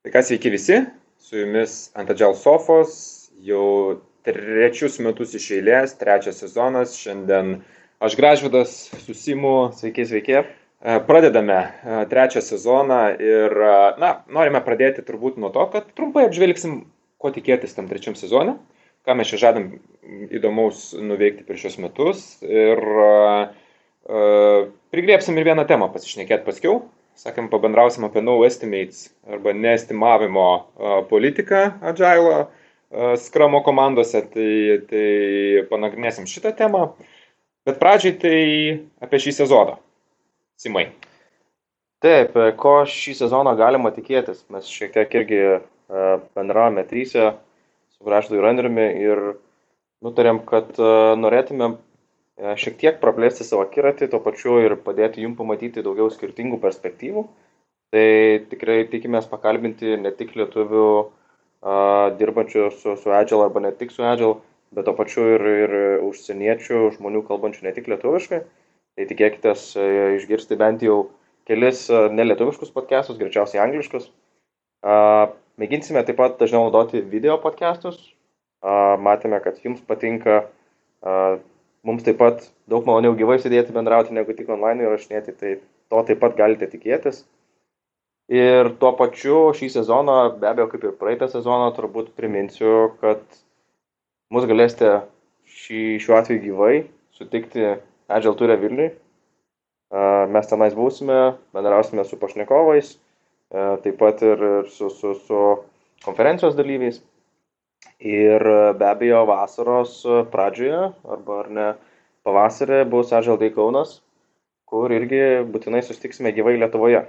Tai kas sveiki visi, su jumis ant Agile Sofos, jau trečius metus iš eilės, trečias sezonas, šiandien aš Gražvidas susimu, sveiki, sveiki. E, pradedame e, trečią sezoną ir, e, na, norime pradėti turbūt nuo to, kad trumpai apžvelgsim, ko tikėtis tam trečiam sezone, ką mes čia žadam įdomaus nuveikti per šios metus. Ir uh, prigriepsim ir vieną temą pasišnekėti paskiau, sakėm, pabendrausim apie no estimates arba neestimavimo politiką Agile skramo komandose, tai, tai panagrinėsim šitą temą. Bet pradžiai tai apie šį sezoną. Simai. Taip, ko šį sezoną galima tikėtis? Mes šiek tiek irgi bendravome trysia su Graždu ir Andriumi ir nutarėm, kad norėtumėm E, šiek tiek praplėsti savo akiratį, tuo pačiu ir padėti jums pamatyti daugiau skirtingų perspektyvų. Tai tikrai tikimės pakalbinti ne tik lietuvių a, dirbančių su, su Agile arba ne tik su Agile, bet tuo pačiu ir, ir užsieniečių žmonių kalbančių ne tik lietuviškai. Tai tikėkite išgirsti bent jau kelis nelietuviškus podcastus, greičiausiai angliškus. A, mėginsime taip pat dažniau naudoti video podcastus. A, matėme, kad jums patinka Mums taip pat daug maloniau gyvai sėdėti bendrauti negu tik online įrašinėti, tai to taip pat galite tikėtis. Ir tuo pačiu šį sezoną, be abejo, kaip ir praeitą sezoną, turbūt priminsiu, kad mus galėsite šį, šiuo atveju gyvai sutikti Agile turė Vilniui. Mes tenais būsime, bendrausime su pašnekovais, taip pat ir su, su, su konferencijos dalyviais. Ir be abejo vasaros pradžioje, arba ar ne pavasarį bus Ažaldai Kaunas, kur irgi būtinai sustiksime gyvai Lietuvoje.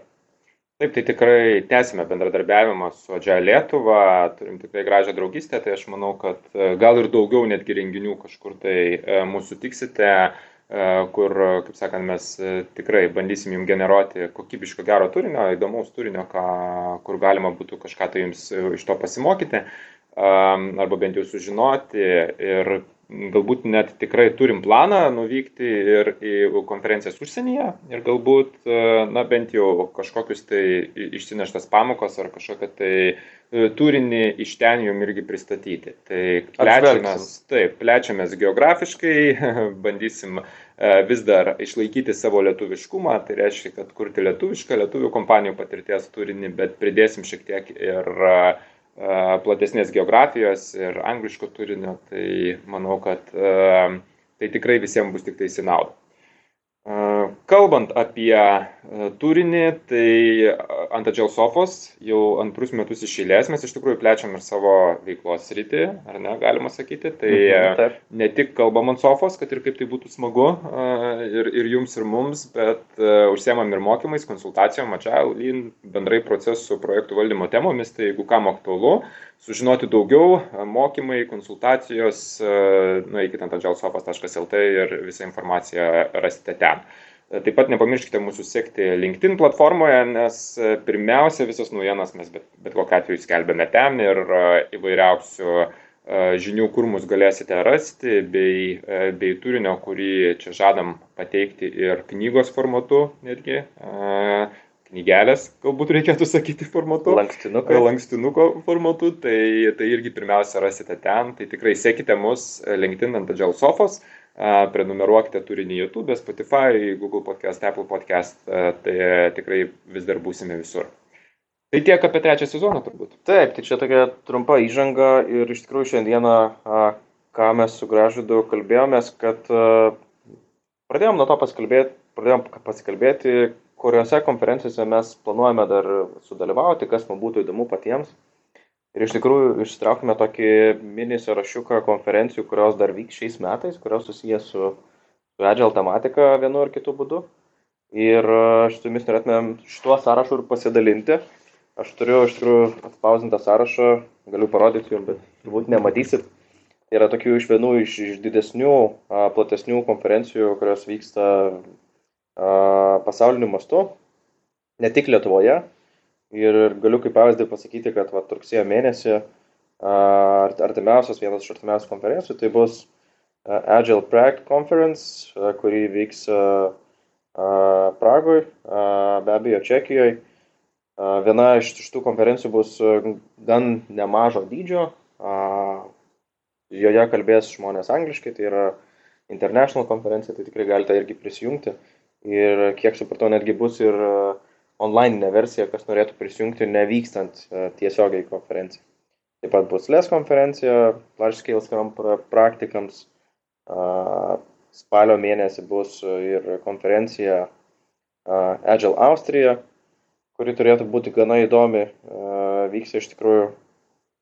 Taip, tai tikrai tęsime bendradarbiavimą su Adžia Lietuva, turim tikrai gražią draugystę, tai aš manau, kad e, gal ir daugiau netgi renginių kažkur tai e, mūsų tiksite, e, kur, kaip sakant, mes tikrai bandysim jums generuoti kokybiško gero turinio, įdomaus turinio, ką, kur galima būtų kažką tai jums iš to pasimokyti arba bent jau sužinoti ir galbūt net tikrai turim planą nuvykti ir į konferencijas užsienyje ir galbūt, na bent jau kažkokius tai išsineštas pamokos ar kažkokią tai e, turinį iš ten jum irgi pristatyti. Tai plečiamės, taip, plečiamės geografiškai, bandysim e, vis dar išlaikyti savo lietuviškumą, tai reiškia, kad kurti lietuvišką, lietuvių kompanijų patirties turinį, bet pridėsim šiek tiek ir uh, platesnės geografijos ir angliško turinio, tai manau, kad tai tikrai visiems bus tik tai sinauda. Kalbant apie turinį, tai ant Agile Sofos jau antrus metus iš eilės mes iš tikrųjų plečiam ir savo veiklos rytį, ar ne, galima sakyti. Tai mhm, taip. ne tik kalbam ant sofos, kad ir kaip tai būtų smagu ir, ir jums, ir mums, bet užsiemam ir mokymais, konsultacijom, Agile, bendrai procesų projektų valdymo temomis, tai jeigu kam aktualu, sužinoti daugiau, mokymai, konsultacijos, nueikite ant agilesofas.lt ir visą informaciją rasite ten. Taip pat nepamirškite mūsų sekti LinkedIn platformoje, nes pirmiausia visas naujienas mes bet, bet kokiu atveju skelbėme ten ir įvairiausių žinių, kur mus galėsite rasti, bei, bei turinio, kurį čia žadam pateikti ir knygos formatu netgi knygelės, galbūt reikėtų sakyti formatu. Lankstinuko. Lankstinuko formatu, tai, tai irgi pirmiausia rasite ten. Tai tikrai sekite mus LinkedIn ant Agile Sofos, prenumeruokite turinį YouTube, Spotify, Google Podcast, Apple Podcast, tai tikrai vis dar būsime visur. Tai tiek apie trečią sezoną turbūt. Taip, tai čia tokia trumpa įžanga ir iš tikrųjų šiandieną, ką mes su Gražudu kalbėjomės, kad pradėjom nuo to pasikalbėti, pradėjom pasikalbėti, kuriuose konferencijose mes planuojame dar sudalyvauti, kas man būtų įdomu patiems. Ir iš tikrųjų ištraukime tokį mini sąrašiuką konferencijų, kurios dar vyks šiais metais, kurios susijęs su, su Agile tematika vienu ar kitu būdu. Ir aš su jumis norėtumėm šituo sąrašu ir pasidalinti. Aš turiu iš tikrųjų atspausdintą sąrašą, galiu parodyti jums, bet turbūt nematysit. Tai yra tokių iš vienų iš, iš didesnių, platesnių konferencijų, kurios vyksta pasauliniu mastu, ne tik Lietuvoje. Ir galiu kaip pavyzdį pasakyti, kad va, rugsėjo mėnesį artimiausias, vienas iš artimiausių konferencijų, tai bus Agile Prague Conference, kuri vyks Pragoje, be abejo Čekijoje. Viena iš tų konferencijų bus gan nemažo dydžio, joje kalbės žmonės angliškai, tai yra international konferencija, tai tikrai galite irgi prisijungti. Ir kiek supratau, netgi bus ir online versija, kas norėtų prisijungti nevykstant tiesiogiai konferenciją. Taip pat bus LES konferencija, Large Scale Scrum praktikams. Spalio mėnesį bus ir konferencija Agile Austrija, kuri turėtų būti gana įdomi, vyks iš tikrųjų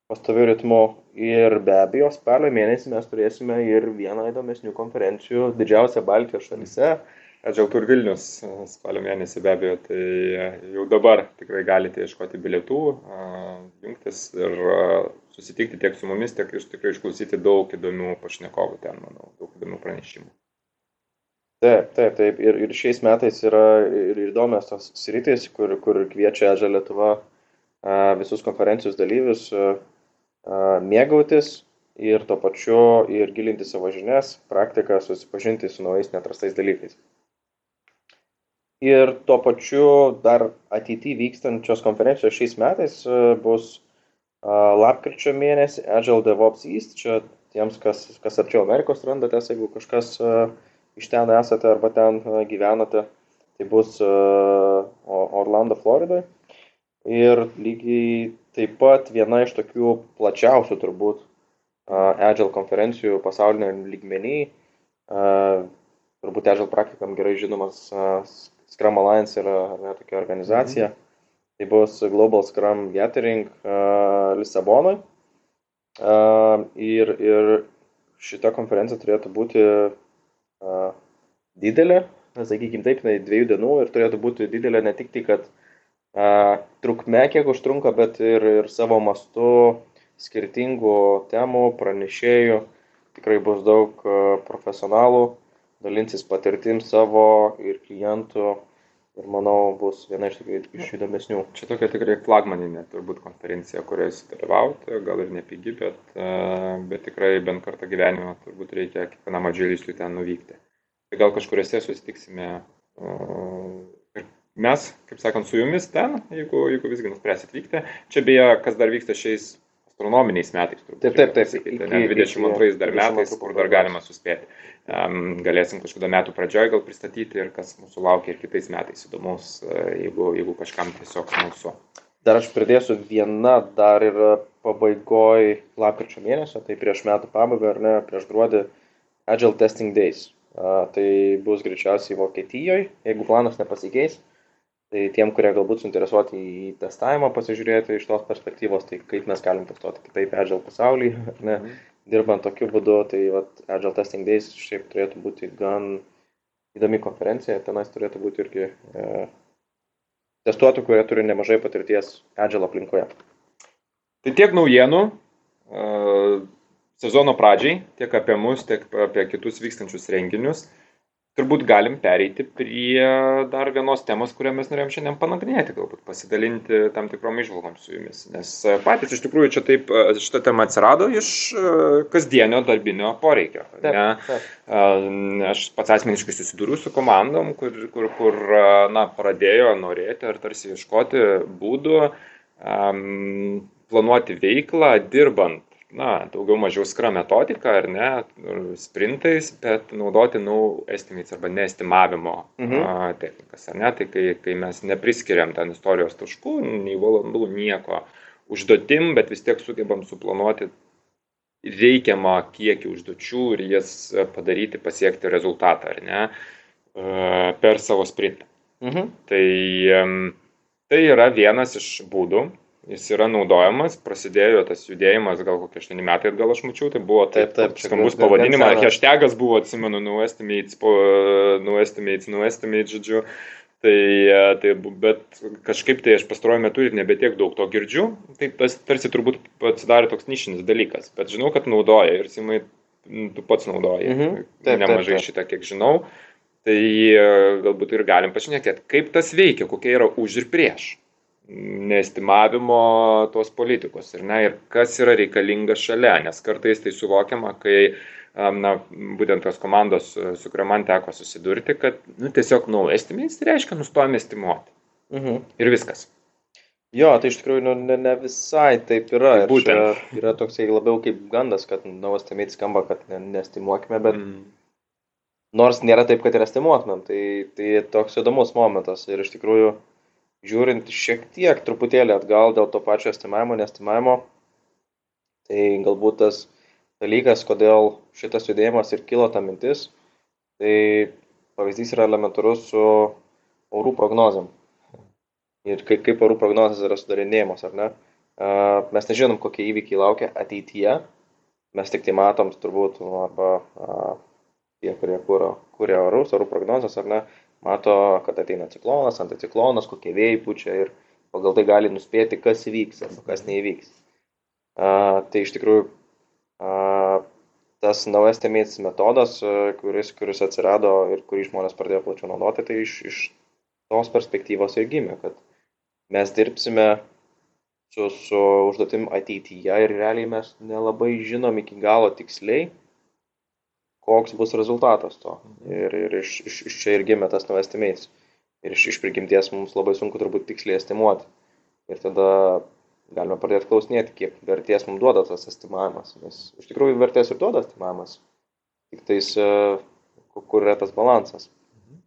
pastoviu ritmu ir be abejo spalio mėnesį mes turėsime ir vieną įdomesnių konferencijų didžiausią Baltijos šalyse. Agile Tour Vilnius spalio mėnesį be abejo, tai jau dabar tikrai galite ieškoti bilietų, jungtis ir susitikti tiek su mumis, tiek iš tikrai išklausyti daug įdomių pašnekovų ten, manau, daug įdomių pranešimų. Taip, taip, taip. Ir, ir šiais metais yra ir įdomios tos sritis, kur, kur kviečia Eža Lietuva visus konferencijos dalyvius mėgautis ir tuo pačiu ir gilinti savo žinias, praktiką, susipažinti su naujais netrastais dalykais. Ir tuo pačiu dar ateityje vykstančios konferencijos šiais metais bus lapkričio mėnesį Agile DevOps East. Čia tiems, kas, kas arčiau Amerikos randatės, jeigu kažkas uh, iš ten esate arba ten e, gyvenate, tai bus e, Orlando, Floridoje. Ir lygiai taip pat viena iš tokių plačiausių turbūt e, Agile konferencijų pasaulinio lygmenį, turbūt Agile praktikam gerai žinomas Scrum Alliance yra ne, tokia organizacija. Mhm. Tai bus Global Scrum Gathering uh, Lisabonoje. Uh, ir, ir šita konferencija turėtų būti didelė, sakykime taip, tai dviejų dienų ir turėtų būti didelė ne tik tai, kad a, trukme, kiek užtrunka, bet ir, ir savo mastu skirtingų temų, pranešėjų. Tikrai bus daug a, profesionalų, dalinsis patirtim savo ir klientų. Ir manau, bus viena iš tokių iš įdomesnių. Čia tokia tikrai flagmaninė turbūt konferencija, kurioje sudalyvauti, gal ir nepigi, bet, bet tikrai bent kartą gyvenime turbūt reikia kiekvienam adžilistui ten nuvykti. Tai gal kažkuriuose susitiksime ir mes, kaip sakant, su jumis ten, jeigu, jeigu visgi nuspręsit vykti. Čia beje, kas dar vyksta šiais astronominiais metais. Turbūt, taip, taip, taip. Sakyti, ne, 22 dar metais, kur dar galima suspėti. Um, galėsim kažkada metų pradžioje gal pristatyti ir kas mūsų laukia ir kitais metais įdomus, jeigu, jeigu kažkam tiesiog smalsu. Dar aš pridėsiu vieną dar ir pabaigoj lapkričio mėnesio, tai prieš metų pabaigą ar ne, prieš gruodį Agile Testing Days tai bus greičiausiai Vokietijoje, jeigu planas nepasikeis. Tai tiem, kurie galbūt suinteresuoti į testavimą pasižiūrėti iš tos perspektyvos, tai kaip mes galim testuoti kitaip Agile pasaulį, ne, mhm. dirbant tokiu būdu, tai vat, Agile Testing Days šiaip turėtų būti gan įdomi konferencija, tenais turėtų būti irgi e, testuotų, kurie turi nemažai patirties Agile aplinkoje. Tai tiek naujienų. E, sezono pradžiai, tiek apie mus, tiek apie kitus vykstančius renginius, turbūt galim pereiti prie dar vienos temos, kurią mes norėjom šiandien panagrinėti, galbūt pasidalinti tam tikrom išvalgom su jumis. Nes e, patys iš tikrųjų čia taip, e, šita tema atsirado iš e, kasdienio darbinio poreikio. Taip, taip. Aš pats asmeniškai susidūriu su komandom, kur, kur, kur na, pradėjo norėti ar tarsi ieškoti būdų um, planuoti veiklą, dirbant na, daugiau mažiau skra metodika, ar ne, sprintais, bet naudoti nau estimates arba neestimavimo mhm. a, technikas, ar ne, tai kai, kai mes nepriskiriam ten istorijos taškų, nei valandų, nieko užduotim, bet vis tiek sugebam suplanuoti reikiamą kiekį užduočių ir jas padaryti, pasiekti rezultatą, ar ne, per savo sprintą. Mhm. Tai, tai yra vienas iš būdų, jis yra naudojamas, prasidėjo tas judėjimas, gal kokie 8 metai atgal aš mačiau, tai buvo taip, taip, taip skambus pavadinimas, hashtagas buvo, atsimenu, no estimates, po, no estimates, no estimates, žodžiu. Tai, e, tai, bet kažkaip tai aš pastaruoju metu ir nebetiek daug to girdžiu, tai tas tarsi turbūt pasidarė toks nišinis dalykas, bet žinau, kad naudoja ir Simai, tu pats naudoji, mhm. taip, nemažai taip, taip. šitą, kiek žinau, tai e, galbūt ir galim pašnekėti, kaip tas veikia, kokie yra už ir prieš neestimavimo tos politikos ir, ne, ir kas yra reikalinga šalia, nes kartais tai suvokiama, kai na, būtent tos komandos, su kuria man teko susidurti, kad nu, tiesiog no estimates tai reiškia nustojame estimuoti. Mhm. Ir viskas. Jo, tai iš tikrųjų nu, ne, ne visai taip yra. Tai būtent. Čia yra toksai labiau kaip gandas, kad temėt skamba, kad ne, nestimuokime, bet mm. nors nėra taip, kad ir estimuotumėm, tai, tai toks įdomus momentas. Ir iš tikrųjų, žiūrint šiek tiek truputėlį atgal dėl to pačio estimavimo, nestimavimo, tai galbūt tas dalykas, kodėl šitas judėjimas ir kilo ta mintis, tai pavyzdys yra elementarus su orų prognozėm. Ir kaip, kaip orų prognozijas yra sudarinėjamos, ar ne. Mes nežinom, kokie įvykiai laukia ateityje, mes tik tai matom turbūt, arba tie, kurie kūrė orus, orų prognozijas, ar ne, mato, kad ateina ciklonas, anticiklonas, kokie vėjai pučia ir pagal tai gali nuspėti, kas įvyks arba kas neįvyks. Uh, tai iš tikrųjų uh, tas naujas temėtis metodas, kuris, kuris atsirado ir kurį žmonės pradėjo plačiau naudoti, tai iš, iš tos perspektyvos ir gimė, kad mes dirbsime su, su užduotim ateityje ir realiai mes nelabai žinom iki galo tiksliai, koks bus rezultatas to. Ir, ir iš, iš, iš čia ir gimė tas naujas estimates. Ir iš, iš prigimties mums labai sunku turbūt tiksliai estimuoti. Ir tada galime pradėti klausinėti, kiek vertės mums duoda tas estimavimas. Nes iš tikrųjų vertės ir duoda estimavimas. Tik tais, e, kur yra tas balansas. Mhm.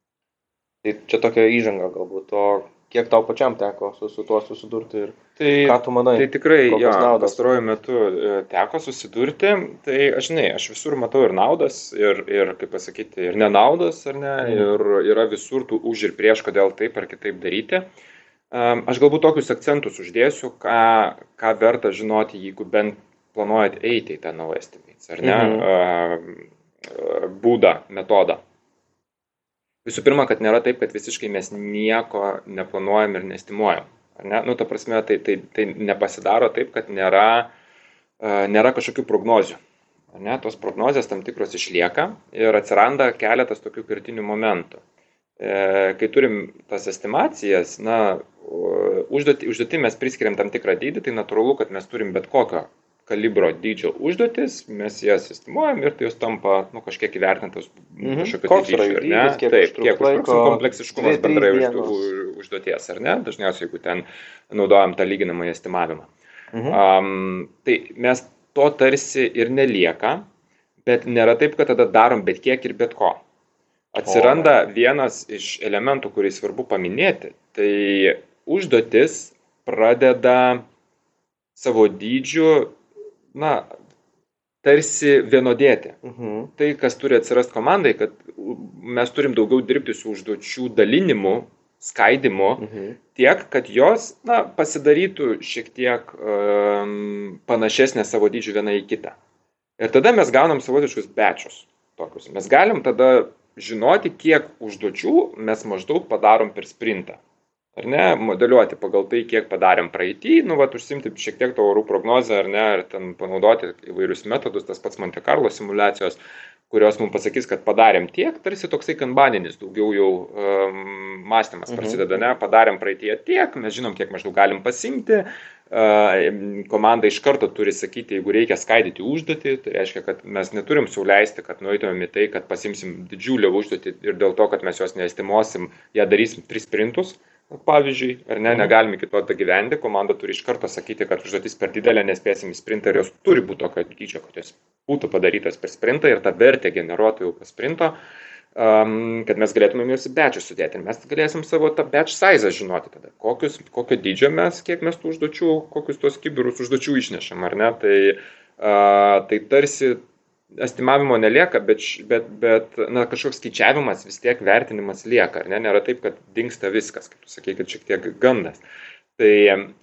Tai čia tokia įžanga galbūt. O kiek tau pačiam teko su, su tuo susidurti ir tai, ką tu manai? Tai tikrai, jo, pastaruoju metu e, teko susidurti, tai aš žinai, aš visur matau ir naudas, ir, ir kaip pasakyti, ir nenaudas, ar ne, mm. ir yra visur tų už ir prieš, kodėl taip ar kitaip daryti. Aš galbūt tokius akcentus uždėsiu, ką, ką verta žinoti, jeigu bent planuojat eiti į tą naują estimates, ar ne, mm būdą, metodą. Visų pirma, kad nėra taip, kad visiškai mes nieko neplanuojam ir nestimuojam. Ne? Nu, ta prasme, tai, tai, tai nepasidaro taip, kad nėra, uh, nėra kažkokių prognozių. Ne? Tos prognozijas tam tikros išlieka ir atsiranda keletas tokių kirtinių momentų. E, kai turim tas estimacijas, na, užduotį, užduotį mes priskiriam tam tikrą dydį, tai natūralu, kad mes turim bet kokio kalibro dydžio užduotis, mes jas estimuojam ir tai jos tampa nu, kažkiek įvertintos mhm. kažkokio tai dydžio, ar ne? Kiek Taip, kiek laiko, kompleksiškumas bendrai užduoties, ar ne? Dažniausiai, jeigu ten naudojam tą lyginamą estimavimą. Mhm. Um, tai mes to tarsi ir nelieka, bet nėra taip, kad tada darom bet kiek ir bet ko. Atsiranda o. vienas iš elementų, kurį svarbu paminėti, tai užduotis pradeda savo dydžiu na, tarsi vienodėti. Mhm. Tai, kas turi atsirasti komandai, kad mes turim daugiau dirbti su užduočių dalinimu, skaidimu, mhm. tiek, kad jos na, pasidarytų šiek tiek um, panašesnė savo dydžiu viena į kitą. Ir tada mes gaunam savotiškus bečius. Tokius. Mes galim tada žinoti, kiek užduočių mes maždaug padarom per sprintą ar ne, modeliuoti pagal tai, kiek padarėm praeitį, nu, va, užsimti šiek tiek to orų prognozę, ar ne, ar ten panaudoti įvairius metodus, tas pats Monte Carlo simulacijos, kurios mums pasakys, kad padarėm tiek, tarsi toksai kanbaninis, daugiau jau um, mąstymas mhm. prasideda, ne, padarėm praeitie tiek, mes žinom, kiek maždaug galim pasimti, uh, komanda iš karto turi sakyti, jeigu reikia skaidyti užduotį, tai reiškia, kad mes neturim sauliaisti, kad nueitumėm į tai, kad pasimsim didžiulę užduotį ir dėl to, kad mes jos neestimuosim, ją darysim tris sprintus. Uh, pavyzdžiui, ar ne, mhm. negalim iki to gyventi, komanda turi iš karto sakyti, kad užduotis per didelė, nespėsim į sprintą ir jos turi būti tokio dydžio, kad jos būtų padarytos per sprintą ir ta vertė generuotų jau per sprinto, um, kad mes galėtumėm juos į bečius sudėti ir mes galėsim savo tą batch size žinoti tada, kokius, kokio dydžio mes, kiek mes tų užduočių, kokius tos kibirus užduočių išnešam, ar ne, tai, uh, tai tarsi estimavimo nelieka, bet, bet, bet na, kažkoks skaičiavimas vis tiek vertinimas lieka, ar ne? Nėra taip, kad dinksta viskas, kaip kad šiek tiek gandas. Tai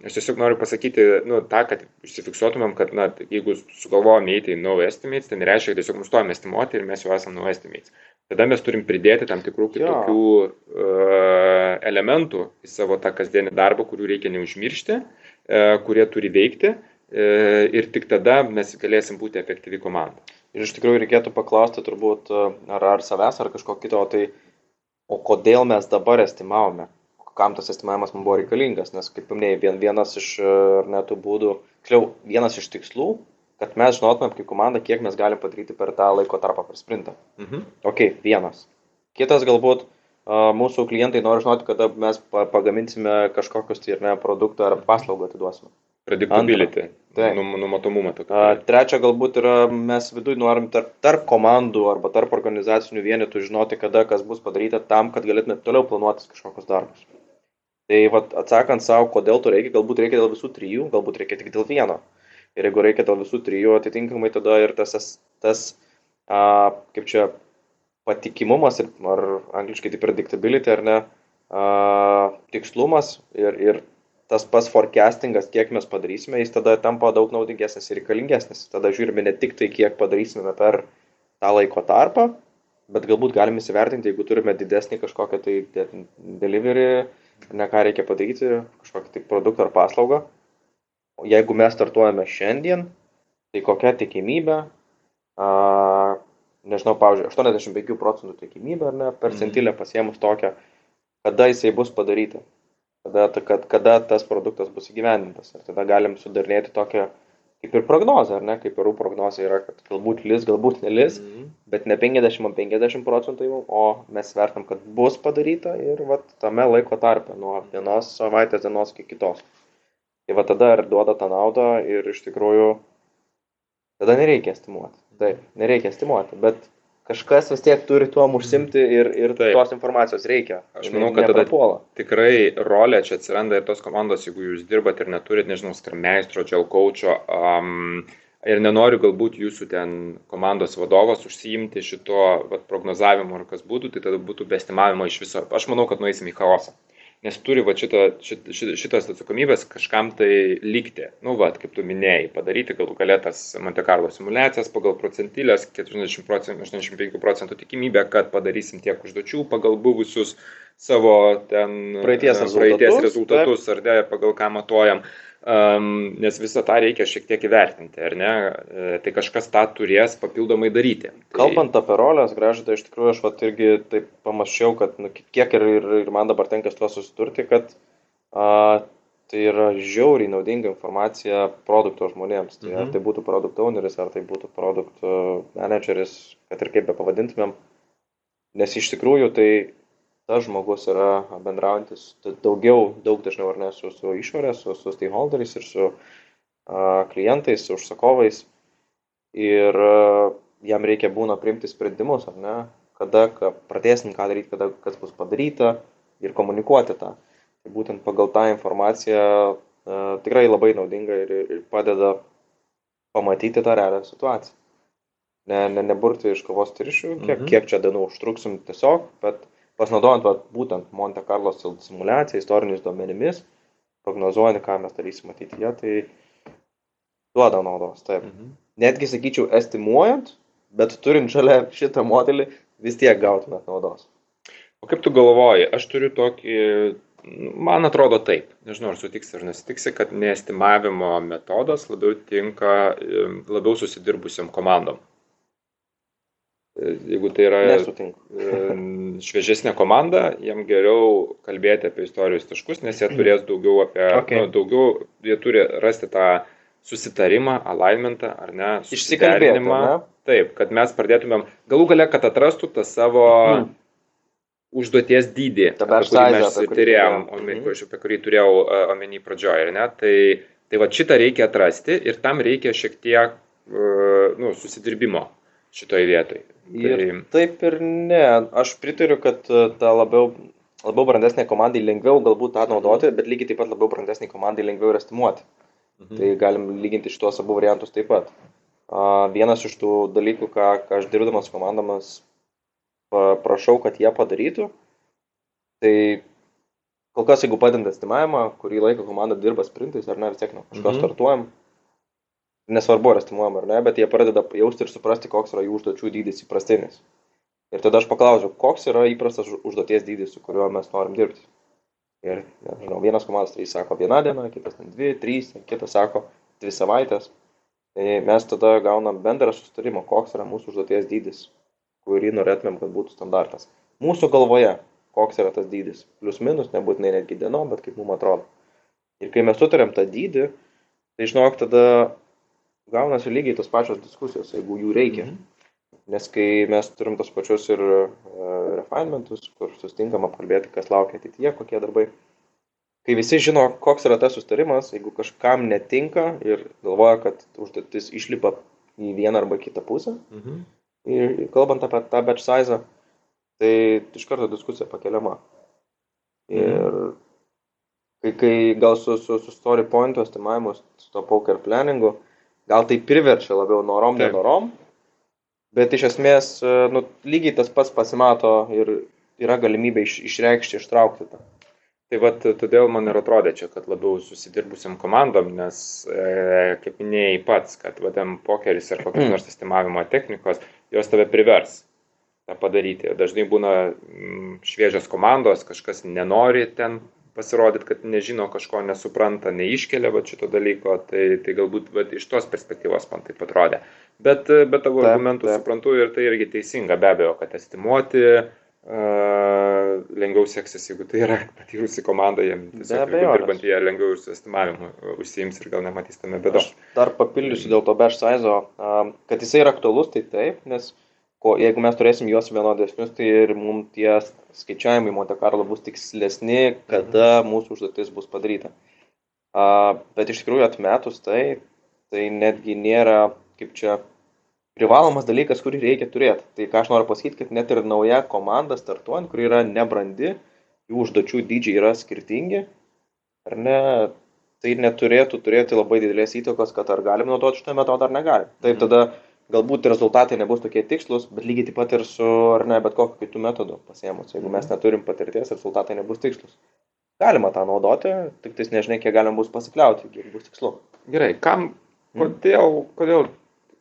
aš tiesiog noriu pasakyti, nu, tą, kad užsifiksuotumėm, kad, na, jeigu sugalvojame eiti į no estimates, tai nereiškia, kad tiesiog nustojame estimuoti ir mes jau esame no estimates. Tada mes turim pridėti tam tikrų kitokių uh, elementų į savo tą kasdienį darbą, kurių reikia neužmiršti, uh, kurie turi veikti uh, ir tik tada mes galėsim būti efektyvi komanda. Ir iš tikrųjų reikėtų paklausti turbūt ar, ar savęs, ar kažko kito, tai o kodėl mes dabar estimavome, kam tas estimavimas mums buvo reikalingas, nes kaip minėjai, vien, vienas iš netų būdų, tiksliau, vienas iš tikslų, kad mes žinotumėm kaip komanda, kiek mes galim padaryti per tą laiko tarpą per sprintą. Mhm. Ok, vienas. Kitas galbūt, mūsų klientai nori žinoti, kada mes pagaminsime kažkokius tai ir ne produktą ar paslaugą atiduosime. Predictability. Tai. Num, numatomumą. Trečia, galbūt yra, mes viduje norim tarp, tarp komandų arba tarp organizacinių vienetų žinoti, kada kas bus padaryta tam, kad galėtume toliau planuotis kažkokius darbus. Tai vat, atsakant savo, kodėl to reikia, galbūt reikia dėl visų trijų, galbūt reikia tik dėl vieno. Ir jeigu reikia dėl visų trijų, atitinkamai tada ir tas, tas, a, kaip čia, patikimumas, ar angliškai tai predictability, ar ne, a, tikslumas ir, ir tas pats forecastingas, kiek mes padarysime, jis tada tampa daug naudingesnis ir reikalingesnis. Tada žiūrime ne tik tai, kiek padarysime per tą laiko tarpą, bet galbūt galime įsivertinti, jeigu turime didesnį kažkokią tai delivery, ne ką reikia padaryti, kažkokį tai produktą ar paslaugą. O jeigu mes startuojame šiandien, tai kokia tikimybė, a, nežinau, pavyzdžiui, 85 procentų tikimybė, ar ne, per mhm. pasiemus tokią, kada jisai bus padaryta, kada, kad, kada tas produktas bus įgyvendintas. Ir tada galim sudarnėti tokią kaip ir prognozę, ar ne, kaip ir prognozė yra, kad galbūt lis, galbūt nelis, mm -hmm. bet ne 50-50 procentų, o mes vertam, kad bus padaryta ir vat, tame laiko tarpe, nuo vienos savaitės dienos iki kitos. Tai va tada ir duoda tą naudą ir iš tikrųjų tada nereikia estimuoti. Taip, nereikia estimuoti, bet kažkas vis tiek turi tuom užsimti ir, ir Taip. tos informacijos reikia. Aš manau, kad tada neprapuola. tikrai rolė čia atsiranda ir tos komandos, jeigu jūs dirbat ir neturit, nežinau, skarmeistro, dželkaučio, um, ir nenoriu galbūt jūsų ten komandos vadovas užsiimti šito vat, prognozavimu ar kas būtų, tai tada būtų bestimavimo iš viso. Aš manau, kad nueisim į chaosą nes turi va šitą, šit, šit, šitas atsakomybės kažkam tai likti. Nu, va, kaip tu minėjai, padaryti galų galėtas Monte Carlo simulacijas pagal procentilės, 40 procentų, 85 procentų tikimybę, kad padarysim tiek užduočių pagal buvusius savo ten praeities rezultatus, praeities rezultatus ar ne, pagal ką matuojam. Uh, um, nes visą tą reikia šiek tiek įvertinti, ar ne? E, tai kažkas tą turės papildomai daryti. Tai... Kalbant apie rolės, gražu, tai iš tikrųjų aš vat irgi taip pamačiau, kad nu, kiek ir, ir, ir man dabar tenka su tuo susidurti, kad a, tai yra žiauriai naudinga informacija produkto žmonėms. Tai mhm. ar tai būtų produkt owneris, ar tai būtų produkt manageris, kad ir kaip be pavadintumėm. Nes iš tikrųjų tai tas žmogus yra bendraujantis daugiau, daug dažniau ar ne su, su išorė, su, su stakeholderiais ir su uh, klientais, su užsakovais. Ir uh, jam reikia būna priimti sprendimus, ar ne, kada ką, pradėsim ką daryti, kada kas bus padaryta ir komunikuoti tą. Tai būtent pagal tą informaciją uh, tikrai labai naudinga ir, ir padeda pamatyti tą realią situaciją. Ne, ne, neburti iš kavos tiršių, kiek, mhm. kiek čia dienų užtruksim tiesiog, bet pasinaudojant vat, būtent Monte Carlo simulaciją, istoriniais duomenimis, prognozuojant, ką mes darysim ateityje, tai duoda naudos. Taip. Mhm. Netgi sakyčiau, estimuojant, bet turint šalia šitą modelį, vis tiek gautumėt naudos. O kaip tu galvoji, aš turiu tokį, man atrodo taip, nežinau ar sutiksi ar nesitiksi, kad neestimavimo metodas labiau tinka labiau susidirbusiam komandom jeigu tai yra Nesutinku. šviežesnė komanda, jiem geriau kalbėti apie istorijos taškus, nes jie turės daugiau apie, okay. nu, daugiau, jie turi rasti tą susitarimą, alignmentą, ar ne, išsikalbėjimą. Taip, kad mes pradėtumėm, galų gale, kad atrastų tą savo mm. užduoties dydį, apie kurį mes turėjom, mm. apie kurį turėjau omeny pradžioje, ar ne, tai, tai va šitą reikia atrasti ir tam reikia šiek tiek, nu, susidirbimo šitoje vietoje. Ir tai... taip ir ne. Aš pritariu, kad e, ta labiau, labiau brandesnė komandai lengviau galbūt tą naudoti, bet lygiai taip pat labiau brandesnė komandai lengviau yra estimuoti. Mhm. Tai galim lyginti šitos abu variantus taip pat. Vienas iš tų dalykų, ką, ką aš dirbdamas komandomis prašau, kad jie padarytų, tai kol kas, jeigu padedant estimavimą, kurį laiką komanda dirba sprintais ar ne, vis tiek nuo kažko mhm. startuojam, nesvarbu ar estimuojam ar ne, bet jie pradeda jausti ir suprasti, koks yra jų užduočių dydis įprastinis. Ir tada aš paklausiu, koks yra įprastas užduoties dydis, su kuriuo mes norim dirbti. Ir, nežinau, vienas komandos trys sako vieną dieną, kitas ten dvi, trys, kitas sako dvi savaitės. Tai mes tada gaunam bendrą sustarimą, koks yra mūsų užduoties dydis, kurį norėtumėm, kad būtų standartas. Mūsų galvoje, koks yra tas dydis. Plius minus, nebūtinai netgi dienom, bet kaip mums atrodo. Ir kai mes sutarėm tą dydį, tai žinok, tada gaunasi lygiai tos pačios diskusijos, jeigu jų reikia. Mhm. Nes kai mes turim tos pačius ir uh, refinementus, kur sustinkam apkalbėti, kas laukia ateityje, kokie darbai, kai visi žino, koks yra tas sustarimas, jeigu kažkam netinka ir galvoja, kad užduotis išlipa į vieną arba kitą pusę, mhm. ir kalbant apie tą batch size, tai iš karto diskusija pakeliama. Ir mhm. kai, kai gal su, su, su story pointu estimavimu, su to poker planningu, gal tai priverčia labiau norom, nenorom, bet iš esmės e, nu, lygiai tas pats pasimato ir yra galimybė iš, išreikšti, ištraukti tą. Tai vad, todėl man ir atrodė čia, kad labiau susidirbusiam komandom, nes, e, kaip minėjai pats, kad vadam pokeris ar kokios nors estimavimo technikos, jos tave privers tą padaryti. Dažnai būna mm, šviežios komandos, kažkas nenori ten pasirodyti, kad nežino kažko, nesupranta, neiškelia va, šito dalyko, tai, tai galbūt va, iš tos perspektyvos man taip atrodė. Bet, bet tavo taip, argumentų taip. suprantu ir tai irgi teisinga, be abejo, kad estimuoti uh, lengviau seksis, jeigu tai yra patyrusi komanda, jiems dirbant jie lengviau ir su estimavimu užsiims ir gal nematys tame bėdos. Dar papildysiu dėl to batch size, uh, kad jisai yra aktualus, tai taip, nes uh, ko, jeigu mes turėsim juos vienodesnius, tai ir mums tie skaičiavimai Monte Carlo bus tikslesni, kada mūsų užduotis bus padaryta. A, bet iš tikrųjų atmetus tai, tai netgi nėra kaip čia privalomas dalykas, kurį reikia turėti. Tai ką aš noriu pasakyti, kad net ir nauja komanda startuojant, kuri yra nebrandi, jų užduočių dydžiai yra skirtingi, ar ne, tai neturėtų turėti labai didelės įtakos, kad ar galim naudoti šitą metodą ar negalim. Taip mhm. tada galbūt rezultatai nebus tokie tikslus, bet lygiai taip pat ir su, ar ne, bet kokiu kitų metodų pasiemus. Jeigu mes neturim patirties, rezultatai nebus tikslus. Galima tą naudoti, tik tais nežinai, kiek galima bus pasikliauti, kiek bus tikslu. Gerai, kam, hmm? kodėl, kodėl,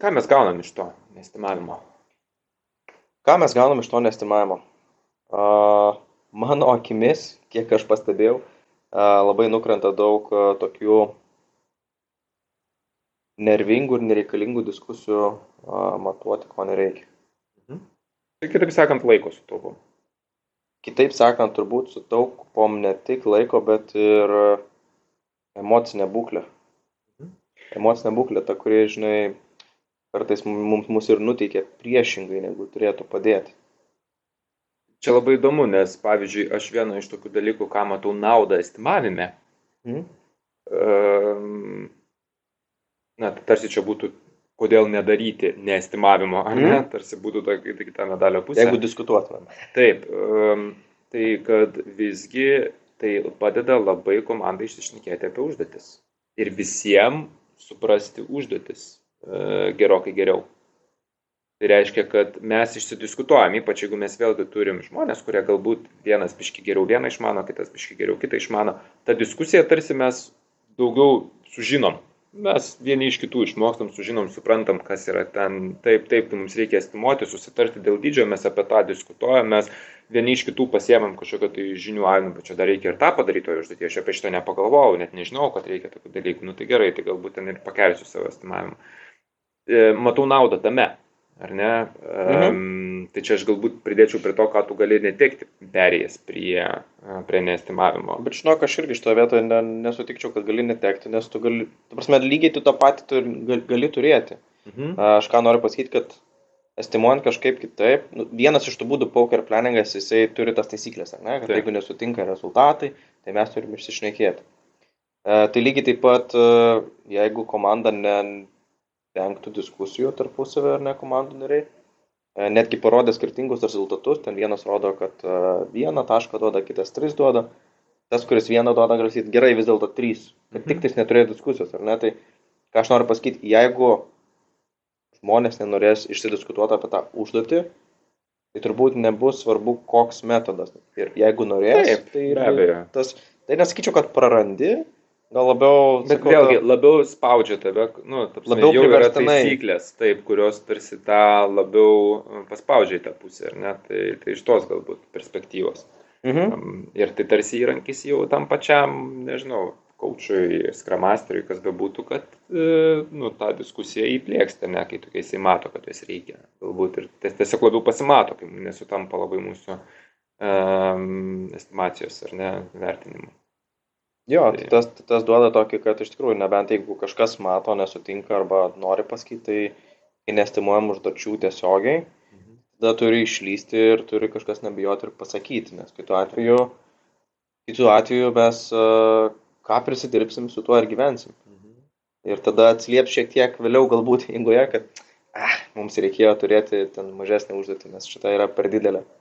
ką mes gaunam iš to nestimavimo? Ką mes gaunam iš to nestimavimo? Uh, mano akimis, kiek aš pastebėjau, uh, labai nukrenta daug uh, tokių nervingų ir nereikalingų diskusijų a, matuoti, ko nereikia. Mhm. Tai kitaip sakant, laiko sutaupom. Kitaip sakant, turbūt sutaupom ne tik laiko, bet ir emocinę būklę. Mhm. Emocinė būklė, ta, kuri, žinai, kartais mums mus ir nuteikia priešingai, negu turėtų padėti. Čia labai įdomu, nes, pavyzdžiui, aš vieną iš tokių dalykų, ką matau naudą estimavime, mm. um, na, tarsi čia būtų, kodėl nedaryti neestimavimo, ar ne, mm. tarsi būtų ta, ta kita medalio pusė. Jeigu diskutuotumėm. Taip, um, tai kad visgi tai padeda labai komandai išsišnekėti apie užduotis ir visiems suprasti užduotis uh, gerokai geriau. Tai reiškia, kad mes išsidiskutuojam, ypač jeigu mes vėlgi turim žmonės, kurie galbūt vienas biški geriau vieną išmano, kitas biški geriau kitą išmano. Ta diskusija tarsi mes daugiau sužinom mes vieni iš kitų išmokstam, sužinom, suprantam, kas yra ten. Taip, taip, tai mums reikia estimuoti, susitarti dėl dydžio, mes apie tą diskutuojam, mes vieni iš kitų pasiemam kažkokio tai žinių, ai, nu, bet čia dar reikia ir tą padaryti, o užduotį aš apie šitą nepagalvojau, net nežinau, kad reikia tokių dalykų. Nu tai gerai, tai galbūt ten ir pakelsiu savo estimavimą. E, matau naudą tame, ar ne? Mhm. Um, tai čia aš galbūt pridėčiau prie to, ką tu gali netekti perėjęs prie, prie neestimavimo. Bet žinok, aš irgi šitoje vietoje ne, nesutikčiau, kad gali netekti, nes tu gali, tu prasme, lygiai tu tą patį tu gali, gali turėti. Mhm. Aš ką noriu pasakyti, kad estimuojant kažkaip kitaip, nu, vienas iš tų būdų poker planningas, jisai turi tas taisyklės, ne? kad Taip. jeigu nesutinka rezultatai, tai mes turime išsišnekėti. E, tai lygiai taip pat, jeigu komanda ne, vengtų diskusijų tarpusavio ar ne komandų nariai. E, netgi parodė skirtingus rezultatus, ten vienas rodo, kad e, vieną tašką duoda, kitas tris duoda, tas, kuris vieną duoda, gali sakyti, gerai, vis dėlto trys, kad tik mhm. tais neturėjo diskusijos, ar ne? Tai ką aš noriu pasakyti, jeigu žmonės nenorės išsidiskutuoti apie tą užduotį, tai turbūt nebus svarbu, koks metodas. Ir jeigu norės, Taip, tai, tas, tai nesakyčiau, kad prarandi, Gal labiau. Bet sakau, vėlgi, labiau spaudžia tave, nu, tapsime, labiau jau yra taisyklės, taip, kurios tarsi tą labiau uh, paspaudžia į tą pusę, ar ne? Tai, tai iš tos galbūt perspektyvos. Mhm. Ir tai tarsi įrankis jau tam pačiam, nežinau, kaučiui, skramasteriui, kas bebūtų, kad e, nu, tą diskusiją įplėksta, ne, kai tokiais įmato, kad jas reikia. Galbūt ir tiesiog labiau pasimato, kai nesutampa labai mūsų um, estimacijos ar ne vertinimai. Jo, tai tas, tas duoda tokį, kad iš tikrųjų, nebent jeigu kažkas mato, nesutinka arba nori pasakyti, tai nestimuojam užduočių tiesiogiai, mhm. tada turi išlysti ir turi kažkas nebijoti ir pasakyti, nes kitu atveju, kitu atveju mes uh, ką prisidirbsim, su tuo ir gyvensim. Mhm. Ir tada atsilieps šiek tiek vėliau galbūt eigoje, kad ah, mums reikėjo turėti ten mažesnį užduotį, nes šita yra per didelė. Mhm.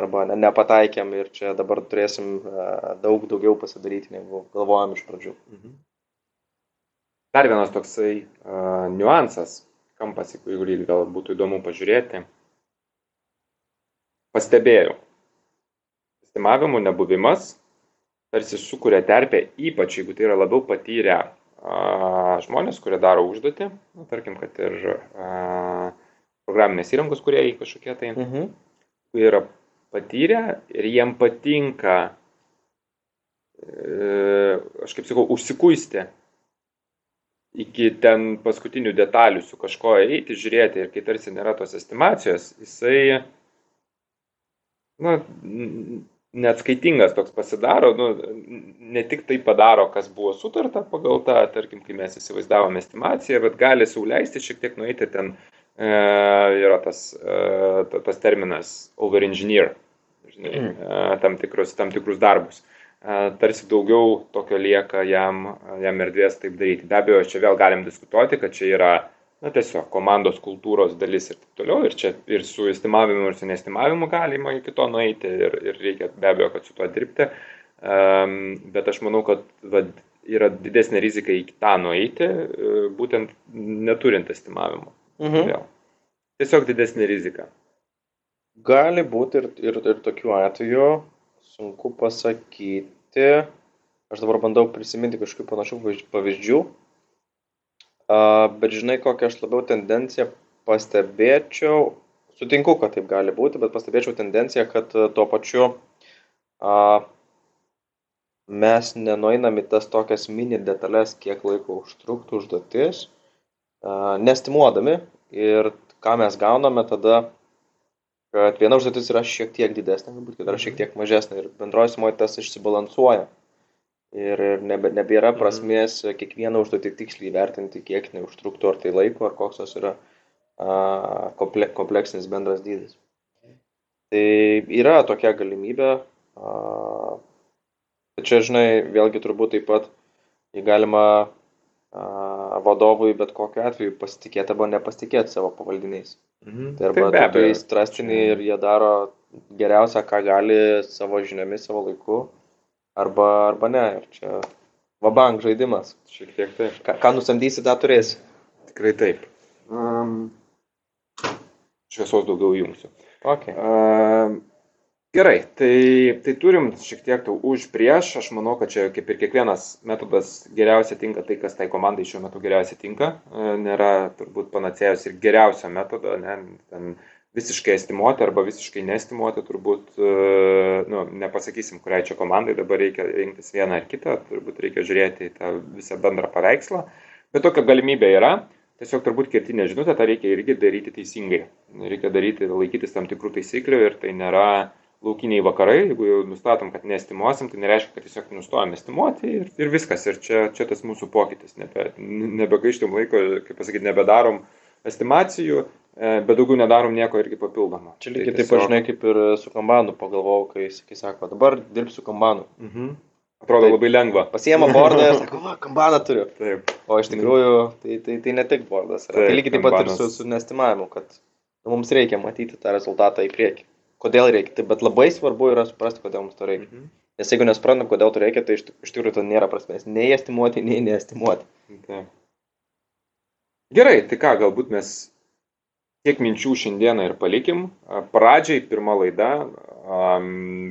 Arba ne, nepataikėm ir čia dabar turėsim uh, daug daugiau pasidaryti, negu galvojom iš pradžių. Mhm. Dar vienas toksai uh, niuansas, kampas, į kurį gal būtų įdomu pažiūrėti. Pastebėjau, estimavimų nebuvimas tarsi sukuria terpę, ypač jeigu tai yra labiau patyrę žmonės, kurie daro užduotį, nu, tarkim, kad ir a, programinės įrangos kuriejai kažkokie tai, mhm. kurie yra patyrę ir jiem patinka, e, aš kaip sakau, užsikuisti iki ten paskutinių detalių su kažko eiti, žiūrėti ir kai tarsi nėra tos estimacijos, jisai, na, neatskaitingas toks pasidaro, nu, ne tik tai padaro, kas buvo sutarta pagal tą, tarkim, kai mes įsivaizdavome estimaciją, bet gali sauliaisti šiek tiek nueiti ten, e, yra tas, e, tas terminas overengineer, žinai, mm. e, tam, tikrus, tam tikrus darbus. E, tarsi daugiau tokio lieka jam, jam erdvės taip daryti. Be abejo, čia vėl galim diskutuoti, kad čia yra na tiesiog komandos kultūros dalis ir taip toliau. Ir čia ir su estimavimu, ir su nestimavimu galima iki to nueiti ir, ir reikia be abejo, kad su tuo dirbti. Um, bet aš manau, kad va, yra didesnė rizika iki tą nueiti, e, būtent neturint estimavimo. Mhm. Vėl. Tiesiog didesnė rizika. Gali būti ir, ir, ir tokių atvejų, sunku pasakyti. Aš dabar bandau prisiminti kažkokių panašių pavyzdžių. Bet žinai, kokią aš labiau tendenciją pastebėčiau, sutinku, kad taip gali būti, bet pastebėčiau tendenciją, kad tuo pačiu a, mes nenueinam į tas tokias mini detalės, kiek laiko užtruktų užduotis, a, nestimuodami ir ką mes gauname tada, kad viena užduotis yra šiek tiek didesnė, galbūt kita yra šiek tiek mažesnė ir bendroji sumoje tas išsibalansuoja ir, ir nebe, nebėra mhm. prasmės kiekvieną užduotį tiksliai vertinti, kiek neužtruktų, ar tai laiko, ar koks tas yra a, komple, kompleksinis bendras dydis. Tai yra tokia galimybė, a, čia, žinai, vėlgi turbūt taip pat galima a, vadovui bet kokiu atveju pasitikėti arba nepasitikėti savo pavaldiniais. Mhm. Tai arba tai tokie įstrastiniai ir jie daro geriausią, ką gali savo žiniomis, savo laiku arba, arba ne. Ir čia vabank žaidimas. Šiek tiek taip. Ką, ką nusamdysi, tą turėsi. Tikrai taip. Um, šviesos daugiau jungsiu. Okay. Um, Gerai, tai, tai turim šiek tiek tų už prieš, aš manau, kad čia kaip ir kiekvienas metodas geriausiai tinka tai, kas tai komandai šiuo metu geriausiai tinka. Nėra turbūt panacėjus ir geriausio metodo, ne, ten visiškai estimuoti arba visiškai nestimuoti, turbūt, e, nu, nepasakysim, kuriai čia komandai dabar reikia rinktis vieną ar kitą, turbūt reikia žiūrėti į tą visą bendrą paveikslą, bet tokia galimybė yra, tiesiog turbūt kertinė žinutė, tą reikia irgi daryti teisingai, reikia daryti, laikytis tam tikrų taisyklių ir tai nėra laukiniai vakarai, jeigu jau nustatom, kad nestimuosim, tai nereiškia, kad tiesiog nustojame estimuoti ir, ir viskas, ir čia, čia tas mūsų pokytis, nebe, nebegaištum laiko, kaip pasakyti, nebedarom estimacijų, E, bet daugiau nedarom nieko irgi papildomo. Čia lygiai tai taip pat, žinai, kaip ir su kambanu pagalvojau, kai, kai sako, dabar dirbsiu kambanu. Mhm. Atrodo taip, labai lengva. Pasiema bordą ir sako, va, kambaną turiu. Taip. O iš tikrųjų, tai, tai, tai ne tik bordas. Tai taip, tai lygiai taip pat ir su, su nestimavimu, kad mums reikia matyti tą rezultatą į priekį. Kodėl reikia? Tai, bet labai svarbu yra suprasti, kodėl mums to reikia. Mhm. Nes jeigu nesuprantam, kodėl to reikia, tai iš, iš tikrųjų to nėra prasmės. Nei estimuoti, nei neestimuoti. Taip. Gerai, tai ką, galbūt mes tiek minčių šiandieną ir palikim. Pradžiai pirma laida,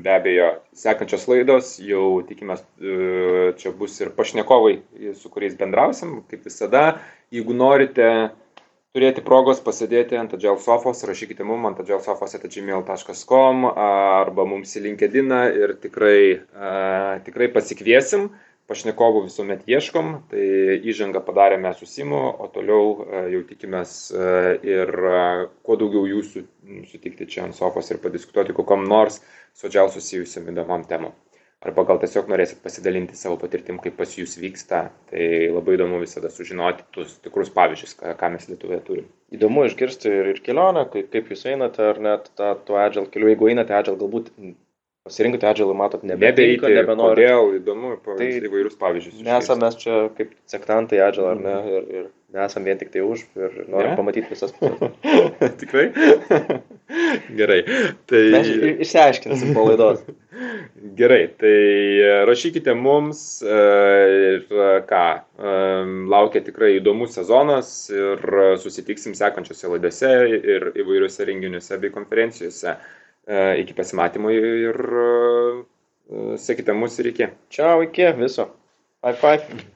be abejo, sekančios laidos, jau tikimės, e, čia bus ir pašnekovai, su kuriais bendrausim, kaip visada. Jeigu norite turėti progos pasėdėti ant Agile sofos, rašykite mum ant agileSofos.gmail.com arba mums į LinkedIn ir tikrai, tikrai pasikviesim pašnekovų visuomet ieškom, tai įžangą padarėme su Simu, o toliau e, jau tikimės e, ir e, kuo daugiau jūsų sutikti čia ant sofos ir padiskutuoti kokom nors sodžiau susijusiam įdomiam temam. Arba gal tiesiog norėsit pasidalinti savo patirtim, kaip pas jūs vyksta. Tai labai įdomu visada sužinoti tuos tikrus pavyzdžius, ką, ką mes Lietuvoje turim. Įdomu išgirsti ir, ir kelionę, kaip, kaip jūs einate, ar net tą, tuo agile keliu, jeigu einate agile, galbūt pasirinkote agile, matot, nebeeiti, nebenori. Kodėl, įdomu, tai įvairius pavyzdžius. Nesame mes čia kaip sektantai agile, ar ne, ir, ir nesam vien tik tai už ir norim ne? pamatyti visas pusės. Tikrai? Gerai. Tai... Mes išsiaiškinsim po laidos. Gerai, tai rašykite mums e, ir ką, e, laukia tikrai įdomus sezonas ir susitiksim sekančiose laidose ir įvairiuose renginiuose bei konferencijose. E, iki pasimatymo ir sekite mus ir iki. Čiau, iki viso. Bye bye.